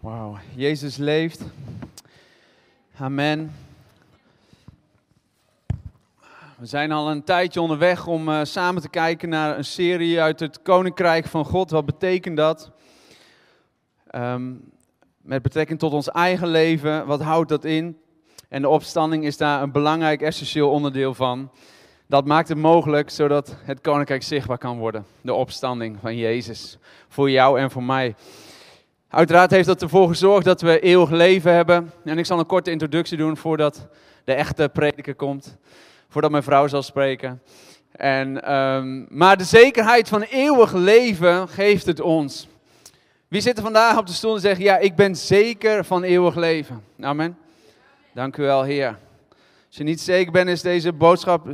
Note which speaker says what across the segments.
Speaker 1: Wauw, Jezus leeft. Amen. We zijn al een tijdje onderweg om uh, samen te kijken naar een serie uit het Koninkrijk van God. Wat betekent dat? Um, met betrekking tot ons eigen leven, wat houdt dat in? En de opstanding is daar een belangrijk, essentieel onderdeel van. Dat maakt het mogelijk zodat het Koninkrijk zichtbaar kan worden. De opstanding van Jezus. Voor jou en voor mij. Uiteraard heeft dat ervoor gezorgd dat we eeuwig leven hebben. En ik zal een korte introductie doen voordat de echte prediker komt. Voordat mijn vrouw zal spreken. En, um, maar de zekerheid van eeuwig leven geeft het ons. Wie zit er vandaag op de stoel en zegt, ja, ik ben zeker van eeuwig leven. Amen. Dank u wel, Heer. Als je niet zeker bent, is deze boodschap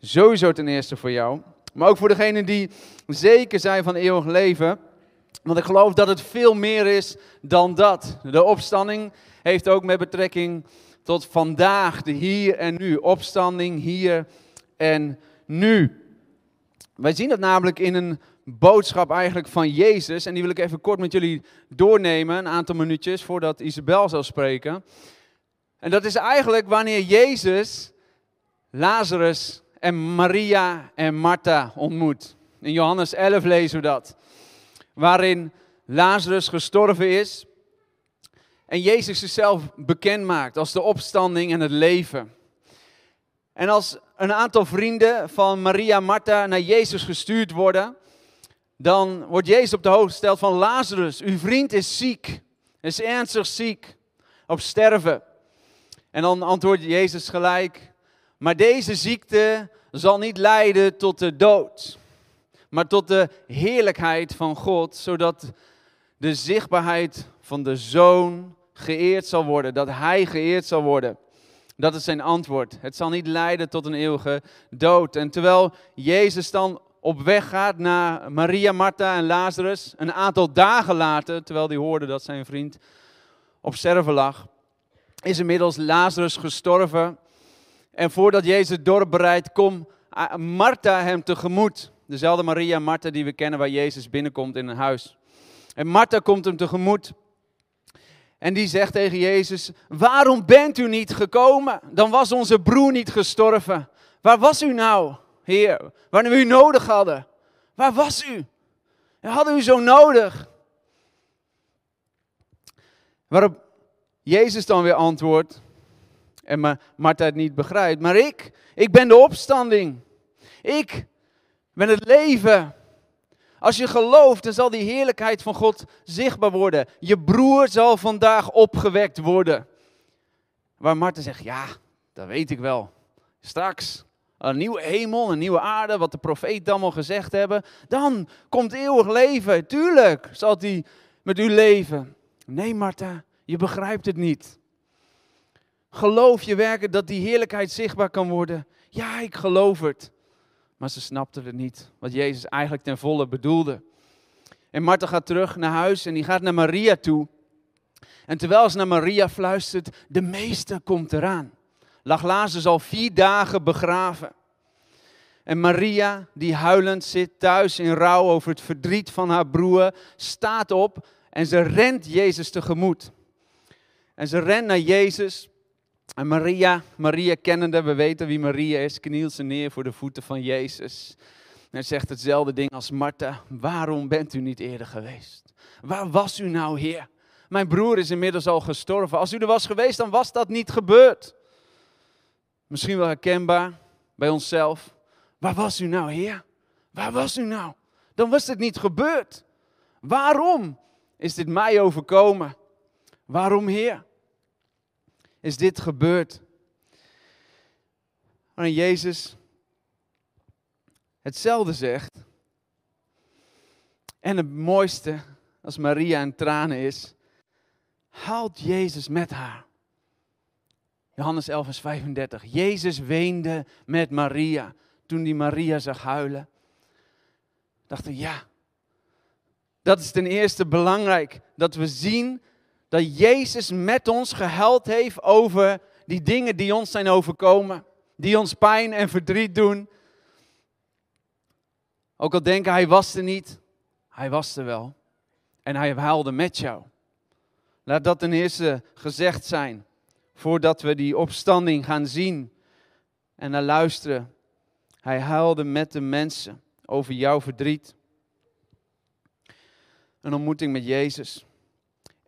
Speaker 1: sowieso ten eerste voor jou. Maar ook voor degenen die zeker zijn van eeuwig leven. Want ik geloof dat het veel meer is dan dat. De opstanding heeft ook met betrekking tot vandaag, de hier en nu. Opstanding hier en nu. Wij zien dat namelijk in een boodschap eigenlijk van Jezus. En die wil ik even kort met jullie doornemen, een aantal minuutjes, voordat Isabel zal spreken. En dat is eigenlijk wanneer Jezus Lazarus en Maria en Martha ontmoet. In Johannes 11 lezen we dat waarin Lazarus gestorven is. En Jezus zichzelf bekend maakt als de opstanding en het leven. En als een aantal vrienden van Maria Martha naar Jezus gestuurd worden, dan wordt Jezus op de hoogte gesteld van Lazarus, uw vriend is ziek, is ernstig ziek, op sterven. En dan antwoordt Jezus gelijk, maar deze ziekte zal niet leiden tot de dood maar tot de heerlijkheid van God, zodat de zichtbaarheid van de Zoon geëerd zal worden, dat Hij geëerd zal worden. Dat is zijn antwoord. Het zal niet leiden tot een eeuwige dood. En terwijl Jezus dan op weg gaat naar Maria, Martha en Lazarus, een aantal dagen later, terwijl hij hoorde dat zijn vriend op sterven lag, is inmiddels Lazarus gestorven. En voordat Jezus het dorp bereidt, komt Martha hem tegemoet. Dezelfde Maria Martha die we kennen waar Jezus binnenkomt in een huis. En Martha komt hem tegemoet. En die zegt tegen Jezus, waarom bent u niet gekomen? Dan was onze broer niet gestorven. Waar was u nou, Heer? Wanneer we u nodig hadden. Waar was u? Hadden u zo nodig. Waarop Jezus dan weer antwoordt, en Martha het niet begrijpt, maar ik, ik ben de opstanding. Ik met het leven. Als je gelooft, dan zal die heerlijkheid van God zichtbaar worden. Je broer zal vandaag opgewekt worden. Waar Marten zegt, ja, dat weet ik wel. Straks, een nieuwe hemel, een nieuwe aarde, wat de profeet allemaal gezegd hebben. Dan komt eeuwig leven. Tuurlijk zal hij met u leven. Nee, Marta, je begrijpt het niet. Geloof je werken dat die heerlijkheid zichtbaar kan worden? Ja, ik geloof het. Maar ze snapten het niet, wat Jezus eigenlijk ten volle bedoelde. En Martha gaat terug naar huis en die gaat naar Maria toe. En terwijl ze naar Maria fluistert, de meester komt eraan. Lag Lazarus al vier dagen begraven. En Maria, die huilend zit thuis in rouw over het verdriet van haar broer, staat op en ze rent Jezus tegemoet. En ze rent naar Jezus en Maria, Maria kennende, we weten wie Maria is, knielt ze neer voor de voeten van Jezus. En zegt hetzelfde ding als Martha, waarom bent u niet eerder geweest? Waar was u nou, Heer? Mijn broer is inmiddels al gestorven. Als u er was geweest, dan was dat niet gebeurd. Misschien wel herkenbaar bij onszelf. Waar was u nou, Heer? Waar was u nou? Dan was het niet gebeurd. Waarom is dit mij overkomen? Waarom, Heer? Is dit gebeurd. Wanneer Jezus hetzelfde zegt. En het mooiste, als Maria in tranen is, haalt Jezus met haar. Johannes 11, vers 35. Jezus weende met Maria. Toen die Maria zag huilen, dachten ja, dat is ten eerste belangrijk. Dat we zien dat Jezus met ons gehuild heeft over die dingen die ons zijn overkomen. Die ons pijn en verdriet doen. Ook al denken hij was er niet, hij was er wel. En hij huilde met jou. Laat dat ten eerste gezegd zijn, voordat we die opstanding gaan zien en naar luisteren. Hij huilde met de mensen over jouw verdriet. Een ontmoeting met Jezus.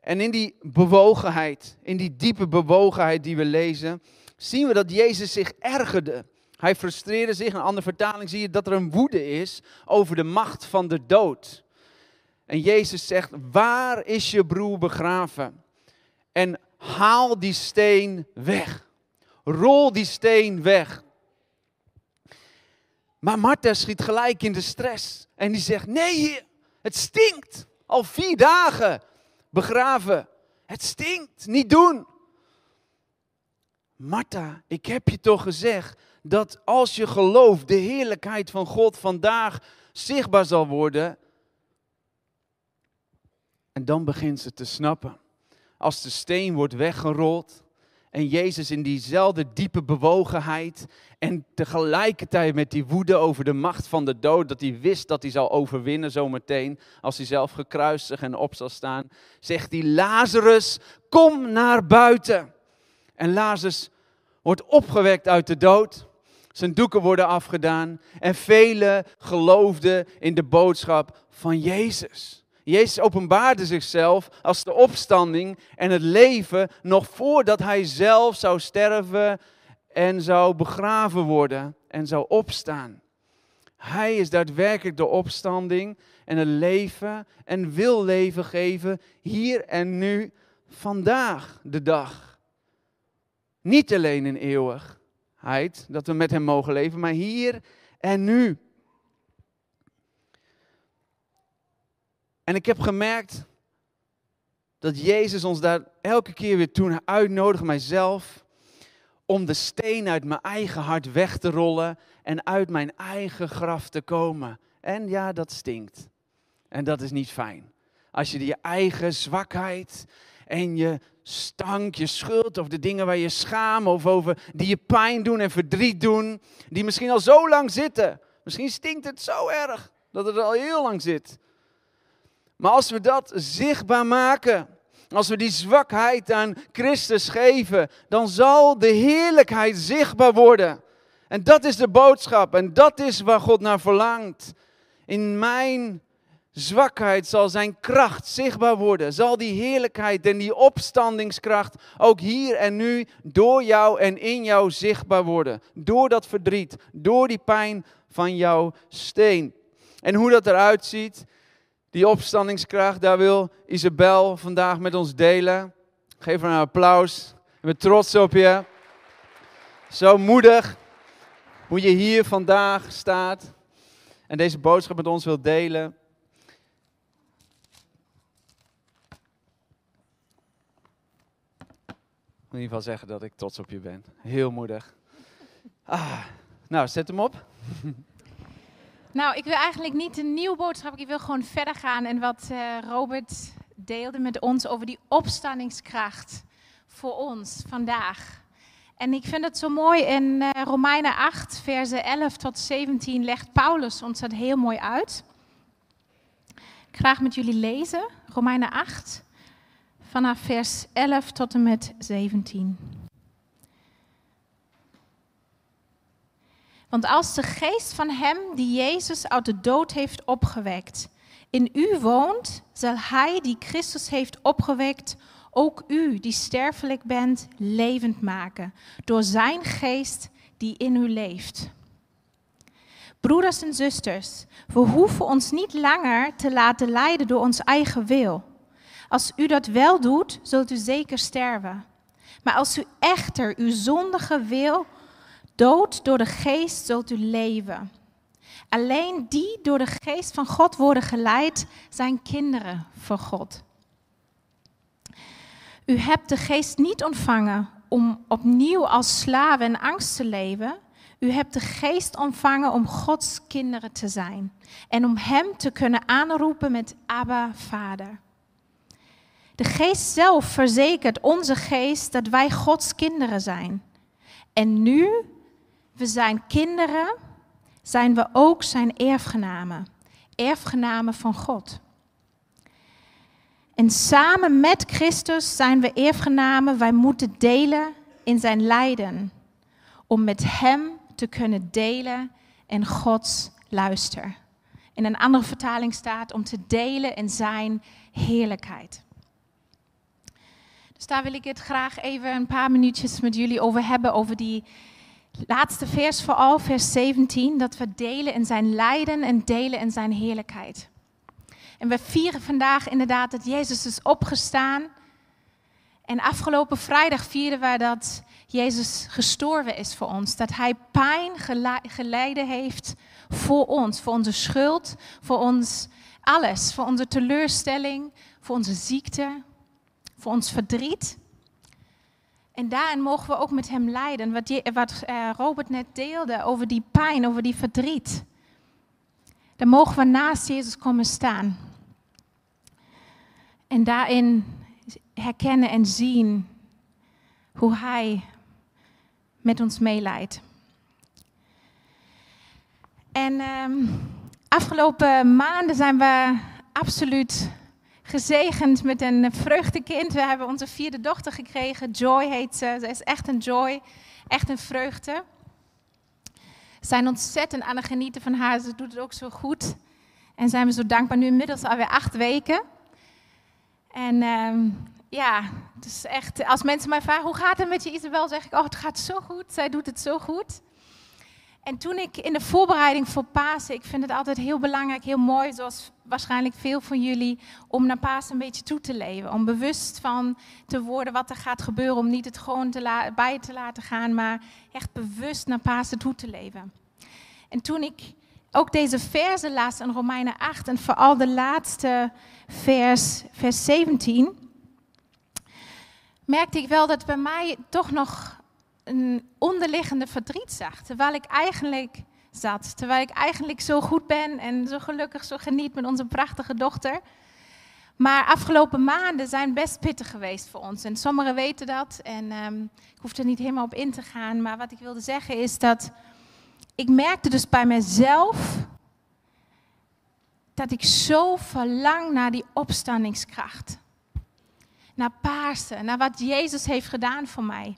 Speaker 1: En in die bewogenheid, in die diepe bewogenheid die we lezen, zien we dat Jezus zich ergerde. Hij frustreerde zich. In een andere vertaling zie je dat er een woede is over de macht van de dood. En Jezus zegt, waar is je broer begraven? En haal die steen weg. Rol die steen weg. Maar Martha schiet gelijk in de stress. En die zegt, nee, het stinkt. Al vier dagen begraven. Het stinkt, niet doen. Martha, ik heb je toch gezegd dat als je gelooft, de heerlijkheid van God vandaag zichtbaar zal worden. En dan begint ze te snappen. Als de steen wordt weggerold en Jezus in diezelfde diepe bewogenheid en tegelijkertijd met die woede over de macht van de dood, dat hij wist dat hij zal overwinnen zometeen, als hij zelf gekruisigd en op zal staan, zegt hij, Lazarus, kom naar buiten. En Lazarus wordt opgewekt uit de dood. Zijn doeken worden afgedaan. En velen geloofden in de boodschap van Jezus. Jezus openbaarde zichzelf als de opstanding en het leven nog voordat hij zelf zou sterven en zou begraven worden en zou opstaan. Hij is daadwerkelijk de opstanding en het leven en wil leven geven hier en nu, vandaag de dag. Niet alleen in eeuwigheid, dat we met Hem mogen leven, maar hier en nu. En ik heb gemerkt dat Jezus ons daar elke keer weer toen uitnodigt, mijzelf, om de steen uit mijn eigen hart weg te rollen en uit mijn eigen graf te komen. En ja, dat stinkt. En dat is niet fijn. Als je je eigen zwakheid en je stank, je schuld of de dingen waar je schaam of over die je pijn doen en verdriet doen, die misschien al zo lang zitten. Misschien stinkt het zo erg dat het al heel lang zit. Maar als we dat zichtbaar maken, als we die zwakheid aan Christus geven, dan zal de heerlijkheid zichtbaar worden. En dat is de boodschap en dat is waar God naar verlangt. In mijn zwakheid zal zijn kracht zichtbaar worden. Zal die heerlijkheid en die opstandingskracht ook hier en nu door jou en in jou zichtbaar worden. Door dat verdriet, door die pijn van jouw steen. En hoe dat eruit ziet, die opstandingskracht, daar wil Isabel vandaag met ons delen. Geef haar een applaus. Ik ben trots op je. Zo moedig hoe je hier vandaag staat en deze boodschap met ons wilt delen. Ik wil in ieder geval zeggen dat ik trots op je ben. Heel moedig. Ah, nou, zet hem op.
Speaker 2: Nou, ik wil eigenlijk niet een nieuwe boodschap. Ik wil gewoon verder gaan en wat uh, Robert deelde met ons over die opstandingskracht voor ons vandaag. En ik vind het zo mooi in uh, Romeinen 8, versen 11 tot 17 legt Paulus ons dat heel mooi uit. Ik graag met jullie lezen, Romeinen 8, vanaf vers 11 tot en met 17. Want als de geest van hem die Jezus uit de dood heeft opgewekt in u woont, zal hij die Christus heeft opgewekt ook u die sterfelijk bent levend maken door zijn geest die in u leeft. Broeders en zusters, we hoeven ons niet langer te laten leiden door ons eigen wil. Als u dat wel doet, zult u zeker sterven. Maar als u echter uw zondige wil Dood door de geest zult u leven. Alleen die door de geest van God worden geleid, zijn kinderen van God. U hebt de geest niet ontvangen om opnieuw als slaven en angst te leven. U hebt de geest ontvangen om Gods kinderen te zijn en om Hem te kunnen aanroepen met Abba, Vader. De geest zelf verzekert onze geest dat wij Gods kinderen zijn. En nu we zijn kinderen, zijn we ook zijn erfgenamen. Erfgenamen van God. En samen met Christus zijn we erfgenamen. Wij moeten delen in zijn lijden. Om met hem te kunnen delen in Gods luister. In een andere vertaling staat om te delen in zijn heerlijkheid. Dus daar wil ik het graag even een paar minuutjes met jullie over hebben. Over die laatste vers vooral, vers 17. Dat we delen in zijn lijden en delen in zijn heerlijkheid. En we vieren vandaag inderdaad dat Jezus is opgestaan. En afgelopen vrijdag vierden we dat Jezus gestorven is voor ons. Dat Hij pijn geleden heeft voor ons, voor onze schuld, voor ons alles, voor onze teleurstelling, voor onze ziekte, voor ons verdriet. En daarin mogen we ook met Hem lijden. Wat, wat uh, Robert net deelde over die pijn, over die verdriet. Dan mogen we naast Jezus komen staan. En daarin herkennen en zien hoe Hij met ons meeleidt. En um, afgelopen maanden zijn we absoluut gezegend met een vreugdekind. We hebben onze vierde dochter gekregen. Joy heet ze. Ze is echt een joy, echt een vreugde. We zijn ontzettend aan het genieten van haar. Ze doet het ook zo goed. En zijn we zo dankbaar. Nu inmiddels alweer acht weken. En um, ja, dus echt, als mensen mij vragen hoe gaat het met je Isabel, zeg ik, oh het gaat zo goed, zij doet het zo goed. En toen ik in de voorbereiding voor Pasen, ik vind het altijd heel belangrijk, heel mooi, zoals waarschijnlijk veel van jullie, om naar Pasen een beetje toe te leven. Om bewust van te worden wat er gaat gebeuren, om niet het gewoon te bij te laten gaan, maar echt bewust naar Pasen toe te leven. En toen ik ook deze versen las in Romeinen 8 en vooral de laatste vers, vers 17, merkte ik wel dat bij mij toch nog een onderliggende verdriet zag. Terwijl ik eigenlijk zat. Terwijl ik eigenlijk zo goed ben en zo gelukkig, zo geniet met onze prachtige dochter. Maar afgelopen maanden zijn best pittig geweest voor ons. En sommigen weten dat. En um, ik hoef er niet helemaal op in te gaan. Maar wat ik wilde zeggen is dat ik merkte dus bij mezelf dat ik zo verlang naar die opstandingskracht naar Pasen, naar wat Jezus heeft gedaan voor mij.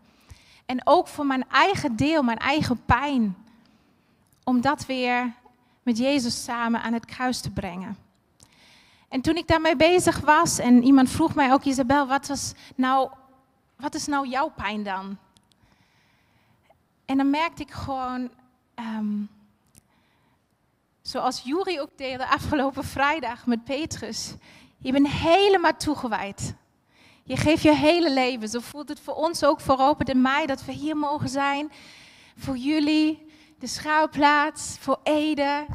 Speaker 2: En ook voor mijn eigen deel, mijn eigen pijn. Om dat weer met Jezus samen aan het kruis te brengen. En toen ik daarmee bezig was en iemand vroeg mij ook, Isabel, wat, was nou, wat is nou jouw pijn dan? En dan merkte ik gewoon, um, zoals Juri ook deelde afgelopen vrijdag met Petrus, je bent helemaal toegewijd. Je geeft je hele leven. Zo voelt het voor ons ook voor Robert en mij dat we hier mogen zijn. Voor jullie, de schouwplaats, voor Ede.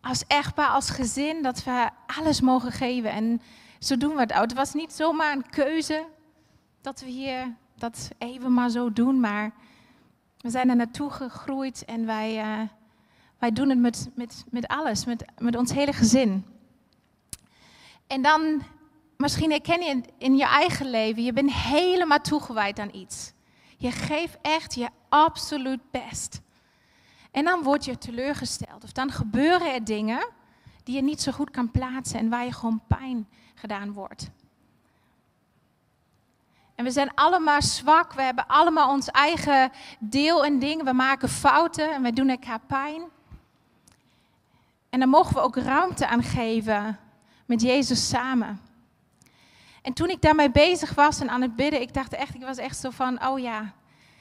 Speaker 2: Als echtpaar, als gezin, dat we alles mogen geven. En zo doen we het ook. Het was niet zomaar een keuze dat we hier dat even maar zo doen. Maar we zijn er naartoe gegroeid en wij, uh, wij doen het met, met, met alles, met, met ons hele gezin. En dan misschien herken je in je eigen leven, je bent helemaal toegewijd aan iets. Je geeft echt je absoluut best. En dan word je teleurgesteld. Of dan gebeuren er dingen die je niet zo goed kan plaatsen en waar je gewoon pijn gedaan wordt. En we zijn allemaal zwak, we hebben allemaal ons eigen deel en dingen. We maken fouten en we doen elkaar pijn. En dan mogen we ook ruimte aan geven met Jezus samen. En toen ik daarmee bezig was en aan het bidden, ik dacht echt, ik was echt zo van, oh ja,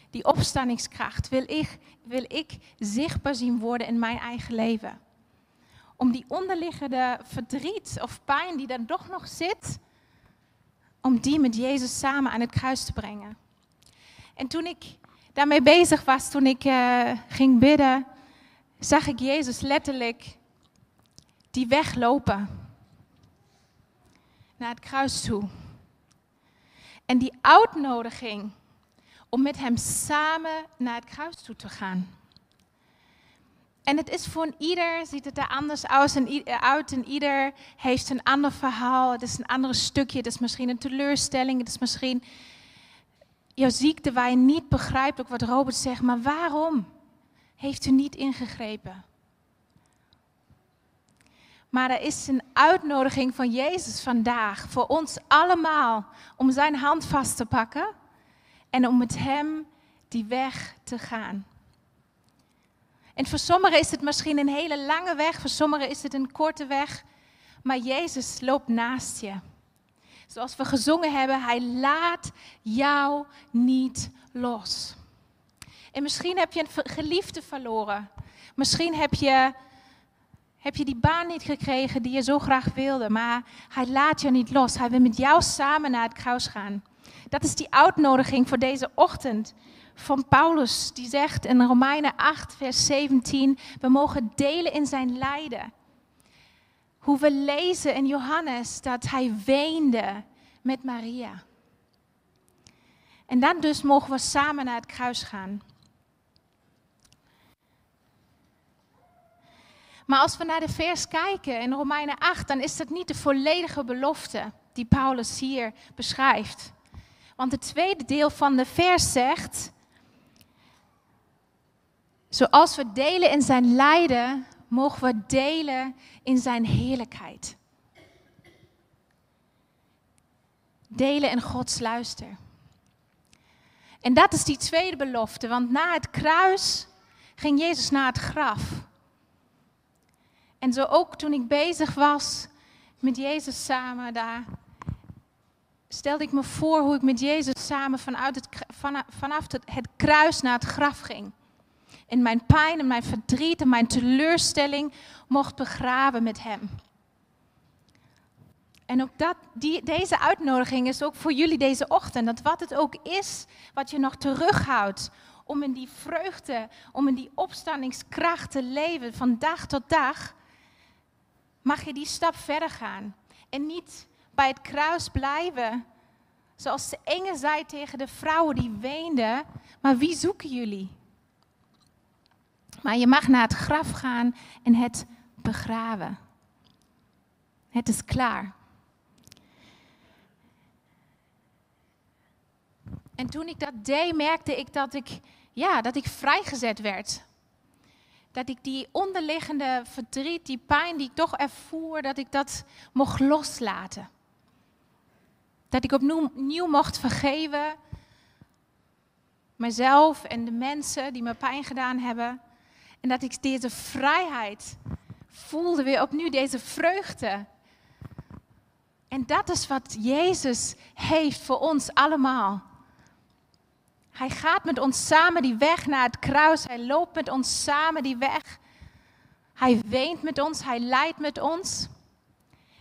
Speaker 2: die opstandingskracht wil ik, wil ik zichtbaar zien worden in mijn eigen leven. Om die onderliggende verdriet of pijn die er toch nog zit, om die met Jezus samen aan het kruis te brengen. En toen ik daarmee bezig was, toen ik uh, ging bidden, zag ik Jezus letterlijk die weg lopen naar het kruis toe. En die uitnodiging om met hem samen naar het kruis toe te gaan. En het is voor ieder, ziet het er anders uit en ieder heeft een ander verhaal. Het is een ander stukje, het is misschien een teleurstelling, het is misschien jouw ziekte waar je niet begrijpt, ook wat Robert zegt, maar waarom heeft u niet ingegrepen? Maar er is een uitnodiging van Jezus vandaag voor ons allemaal om zijn hand vast te pakken en om met hem die weg te gaan. En voor sommigen is het misschien een hele lange weg, voor sommigen is het een korte weg, maar Jezus loopt naast je. Zoals we gezongen hebben, hij laat jou niet los. En misschien heb je een geliefde verloren. Misschien heb je, heb je die baan niet gekregen die je zo graag wilde, maar hij laat je niet los. Hij wil met jou samen naar het kruis gaan. Dat is die uitnodiging voor deze ochtend van Paulus, die zegt in Romeinen 8, vers 17, we mogen delen in zijn lijden. Hoe we lezen in Johannes dat hij weende met Maria. En dan dus mogen we samen naar het kruis gaan. Maar als we naar de vers kijken in Romeinen 8, dan is dat niet de volledige belofte die Paulus hier beschrijft. Want het tweede deel van de vers zegt, zoals we delen in zijn lijden, mogen we delen in zijn heerlijkheid. Delen in Gods luister. En dat is die tweede belofte, want na het kruis ging Jezus naar het graf. En zo ook toen ik bezig was met Jezus samen daar, stelde ik me voor hoe ik met Jezus samen vanuit het, vanaf het, kruis naar het graf ging. In mijn pijn en mijn verdriet en mijn teleurstelling mocht begraven met Hem. En ook dat, die, deze uitnodiging is ook voor jullie deze ochtend. Dat wat het ook is wat je nog terughoudt om in die vreugde, om in die opstandingskracht te leven van dag tot dag, mag je die stap verder gaan. En niet bij het kruis blijven, zoals de enge zei tegen de vrouwen die weenden, maar wie zoeken jullie? Maar je mag naar het graf gaan en het begraven. Het is klaar. En toen ik dat deed, merkte ik dat ik, ja, dat ik vrijgezet werd. Dat ik die onderliggende verdriet, die pijn die ik toch ervoer, dat ik dat mocht loslaten. Dat ik opnieuw mocht vergeven. Mezelf en de mensen die me pijn gedaan hebben. En dat ik deze vrijheid voelde, weer opnieuw deze vreugde. En dat is wat Jezus heeft voor ons allemaal. Hij gaat met ons samen die weg naar het kruis. Hij loopt met ons samen die weg. Hij weent met ons, hij lijdt met ons.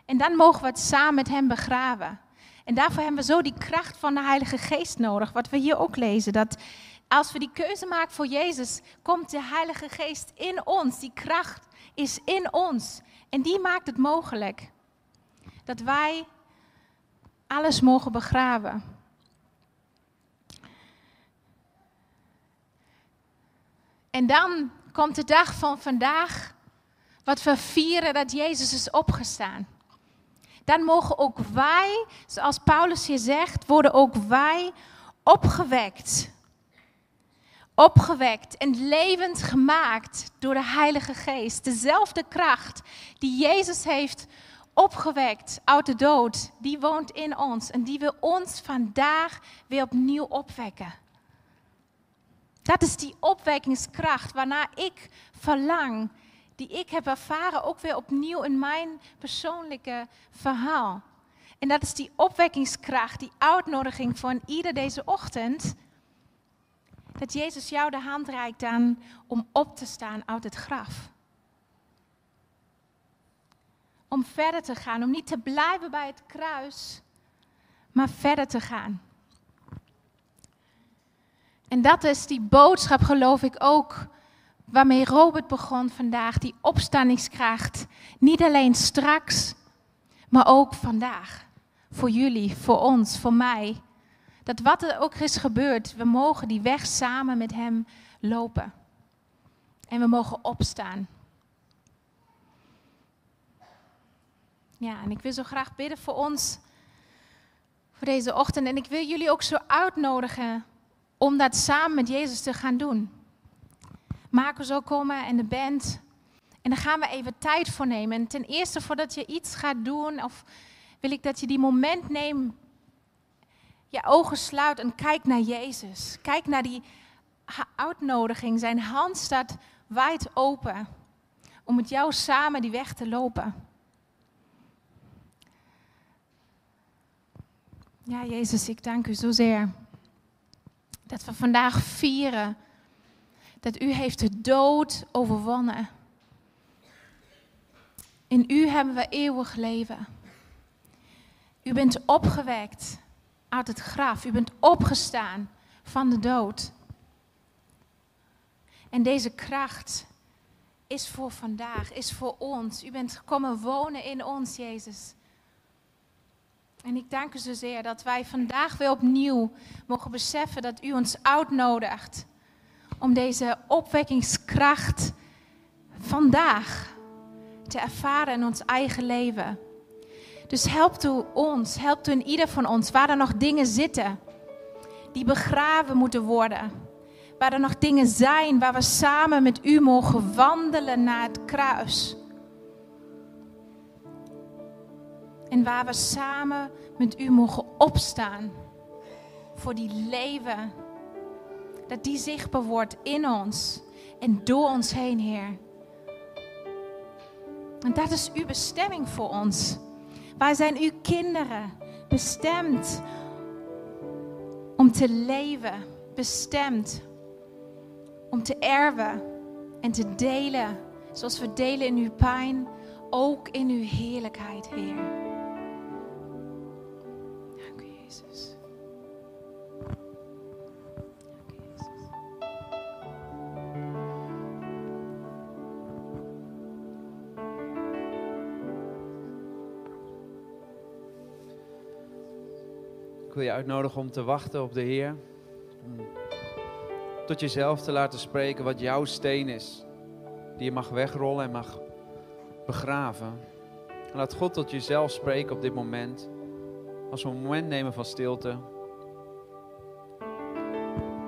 Speaker 2: En dan mogen we het samen met hem begraven. En daarvoor hebben we zo die kracht van de Heilige Geest nodig. Wat we hier ook lezen. Dat als we die keuze maken voor Jezus, komt de Heilige Geest in ons. Die kracht is in ons. En die maakt het mogelijk dat wij alles mogen begraven. En dan komt de dag van vandaag, wat we vieren dat Jezus is opgestaan. Dan mogen ook wij, zoals Paulus hier zegt, worden ook wij opgewekt. Opgewekt en levend gemaakt door de Heilige Geest. Dezelfde kracht die Jezus heeft opgewekt uit de dood, die woont in ons en die wil ons vandaag weer opnieuw opwekken. Dat is die opwekkingskracht waarna ik verlang, die ik heb ervaren ook weer opnieuw in mijn persoonlijke verhaal. En dat is die opwekkingskracht, die uitnodiging van ieder deze ochtend. Dat Jezus jou de hand reikt aan om op te staan uit het graf. Om verder te gaan, om niet te blijven bij het kruis, maar verder te gaan. En dat is die boodschap, geloof ik ook, waarmee Robert begon vandaag. Die opstandingskracht. Niet alleen straks, maar ook vandaag. Voor jullie, voor ons, voor mij. Dat wat er ook is gebeurd, we mogen die weg samen met Hem lopen. En we mogen opstaan. Ja, en ik wil zo graag bidden voor ons, voor deze ochtend. En ik wil jullie ook zo uitnodigen om dat samen met Jezus te gaan doen. Marco zal komen en de band. En daar gaan we even tijd voor nemen. En ten eerste, voordat je iets gaat doen, of wil ik dat je die moment neemt, je ogen sluit en kijk naar Jezus. Kijk naar die uitnodiging. Zijn hand staat wijd open om met jou samen die weg te lopen. Ja, Jezus, ik dank u zozeer dat we vandaag vieren dat u heeft de dood overwonnen. In u hebben we eeuwig leven. U bent opgewekt uit het graf. U bent opgestaan van de dood. En deze kracht is voor vandaag, is voor ons. U bent gekomen wonen in ons, Jezus. En ik dank u zozeer dat wij vandaag weer opnieuw mogen beseffen dat u ons uitnodigt om deze opwekkingskracht vandaag te ervaren in ons eigen leven. Dus helpt u ons, helpt u in ieder van ons, waar er nog dingen zitten die begraven moeten worden. Waar er nog dingen zijn waar we samen met u mogen wandelen naar het kruis. En waar we samen met u mogen opstaan voor die leven. Dat die zichtbaar wordt in ons en door ons heen, Heer. En dat is uw bestemming voor ons. Wij zijn uw kinderen, bestemd om te leven, bestemd om te erven en te delen, zoals we delen in uw pijn, ook in uw heerlijkheid, Heer.
Speaker 1: Wil je uitnodigen om te wachten op de Heer. Tot jezelf te laten spreken wat jouw steen is. Die je mag wegrollen en mag begraven. laat God tot jezelf spreken op dit moment. Als we een moment nemen van stilte.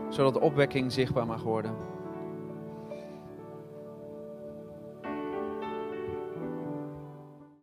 Speaker 1: Zodat de opwekking zichtbaar mag worden.